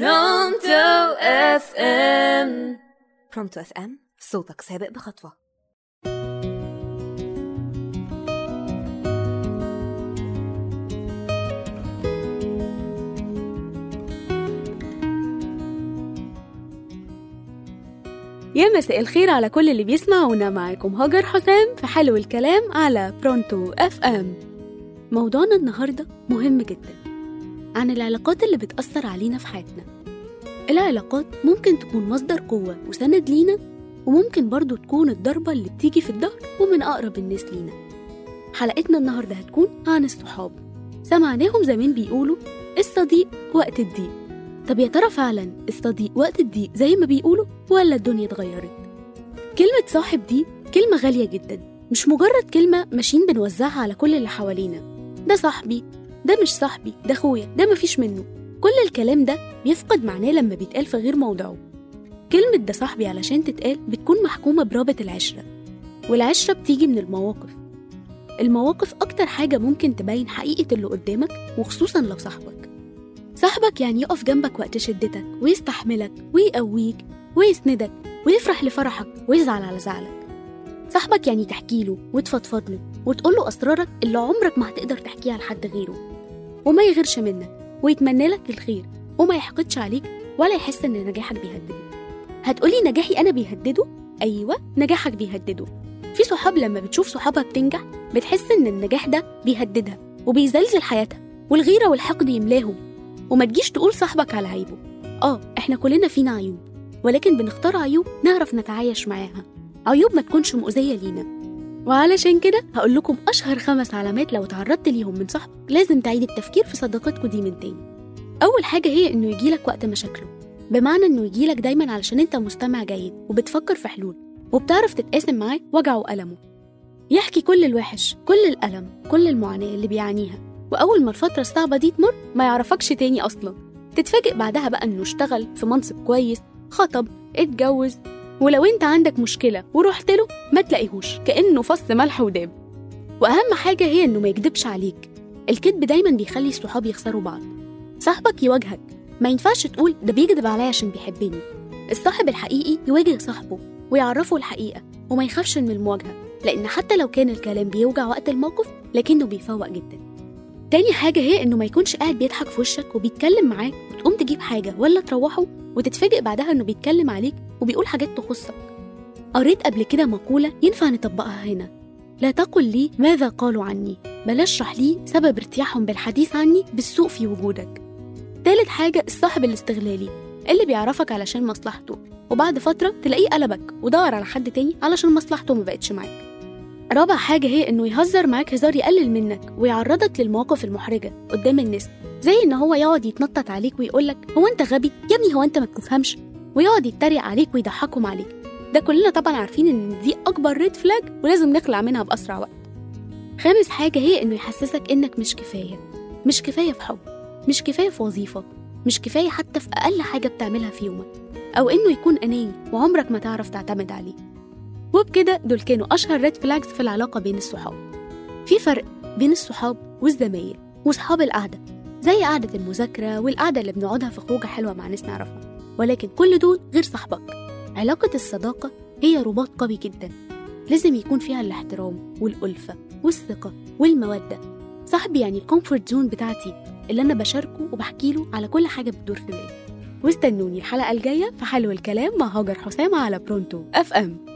برونتو اف ام برونتو اف ام صوتك سابق بخطوة. يا مساء الخير على كل اللي بيسمعونا. معاكم هاجر حسام في حلو الكلام على برونتو اف ام موضوعنا النهاردة مهم جدا. عن العلاقات اللي بتأثر علينا في حياتنا. العلاقات ممكن تكون مصدر قوة وسند لينا وممكن برضو تكون الضربة اللي بتيجي في الظهر ومن أقرب الناس لينا. حلقتنا النهاردة هتكون عن الصحاب. سمعناهم زمان بيقولوا الصديق وقت الضيق. طب يا ترى فعلا الصديق وقت الضيق زي ما بيقولوا ولا الدنيا اتغيرت؟ كلمة صاحب دي كلمة غالية جدا مش مجرد كلمة ماشيين بنوزعها على كل اللي حوالينا. ده صاحبي ده مش صاحبي ده اخويا ده مفيش منه. كل الكلام ده بيفقد معناه لما بيتقال في غير موضعه. كلمة ده صاحبي علشان تتقال بتكون محكومة برابط العشرة والعشرة بتيجي من المواقف. المواقف أكتر حاجة ممكن تبين حقيقة اللي قدامك وخصوصا لو صاحبك. صاحبك يعني يقف جنبك وقت شدتك ويستحملك ويقويك ويسندك ويفرح لفرحك ويزعل على زعلك. صاحبك يعني تحكي له وتفضفض له وتقول له أسرارك اللي عمرك ما هتقدر تحكيها لحد غيره. وما يغيرش منك ويتمنى لك الخير وما يحقدش عليك ولا يحس إن نجاحك بيهدده. هتقولي نجاحي أنا بيهدده؟ أيوة نجاحك بيهدده. في صحاب لما بتشوف صحابها بتنجح بتحس إن النجاح ده بيهددها وبيزلزل حياتها والغيرة والحقد يملاهم. وما تجيش تقول صاحبك على عيبه. آه إحنا كلنا فينا عيوب ولكن بنختار عيوب نعرف نتعايش معاها. عيوب ما تكونش مؤذية لينا. وعلشان كده هقول لكم أشهر خمس علامات لو تعرضت ليهم من صاحبك لازم تعيد التفكير في صداقتكم دي من تاني. أول حاجة هي إنه يجيلك وقت مشاكله. بمعنى إنه يجيلك دايما علشان أنت مستمع جيد وبتفكر في حلول وبتعرف تتقاسم معاه وجعه وألمه. يحكي كل الوحش كل الألم كل المعاناة اللي بيعانيها. وأول ما الفترة الصعبة دي تمر ما يعرفكش تاني أصلا. تتفاجئ بعدها بقى إنه اشتغل في منصب كويس خطب اتجوز ولو انت عندك مشكلة ورحت له ما تلاقيهوش كأنه فص ملح وداب. وأهم حاجة هي إنه ما يكدبش عليك. الكذب دايما بيخلي الصحاب يخسروا بعض. صاحبك يواجهك. ما ينفعش تقول ده بيكذب عليا عشان بيحبني. الصاحب الحقيقي يواجه صاحبه ويعرفه الحقيقة وما يخافش من المواجهة لأن حتى لو كان الكلام بيوجع وقت الموقف لكنه بيفوق جدا. تاني حاجة هي إنه ما يكونش قاعد بيضحك في وشك وبيتكلم معاك وتقوم تجيب حاجة ولا تروحه وتتفاجئ بعدها إنه بيتكلم عليك وبيقول حاجات تخصك. قريت قبل كده مقولة ينفع نطبقها هنا. لا تقل لي ماذا قالوا عني. بل اشرح لي سبب ارتياحهم بالحديث عني بالسوء في وجودك. تالت حاجة الصاحب الاستغلالي اللي بيعرفك علشان مصلحته وبعد فترة تلاقيه قلبك ودور على حد تاني علشان مصلحته ما بقتش معاك. رابع حاجة هي إنه يهزر معاك هزار يقلل منك ويعرضك للمواقف المحرجة قدام الناس زي إن هو يقعد يتنطط عليك ويقولك هو أنت غبي؟ يا ابني هو أنت ما بتفهمش؟ ويقعد يتريق عليك ويضحكهم عليك. ده كلنا طبعا عارفين إن دي أكبر ريد فلاج ولازم نخلع منها بأسرع وقت. خامس حاجة هي إنه يحسسك إنك مش كفاية. مش كفاية في حب مش كفاية في وظيفة مش كفاية حتى في أقل حاجة بتعملها في يومك. أو إنه يكون أناني وعمرك ما تعرف تعتمد عليه. وبكده دول كانوا أشهر ريد فلاجز في العلاقة بين الصحاب. في فرق بين الصحاب والزمايل وصحاب القعدة زي قعدة المذاكرة والقعدة اللي بنقعدها في خروجة حلوة مع ناس نعرفها. ولكن كل دول غير صاحبك. علاقة الصداقة هي رباط قوي جدا. لازم يكون فيها الاحترام والألفة والثقة والمودة. صاحبي يعني ال comfort zone بتاعتي اللي أنا بشاركه وبحكي له على كل حاجة بتدور في بالي. واستنوني الحلقة الجاية في حلو الكلام مع هاجر حسام على برونتو اف ام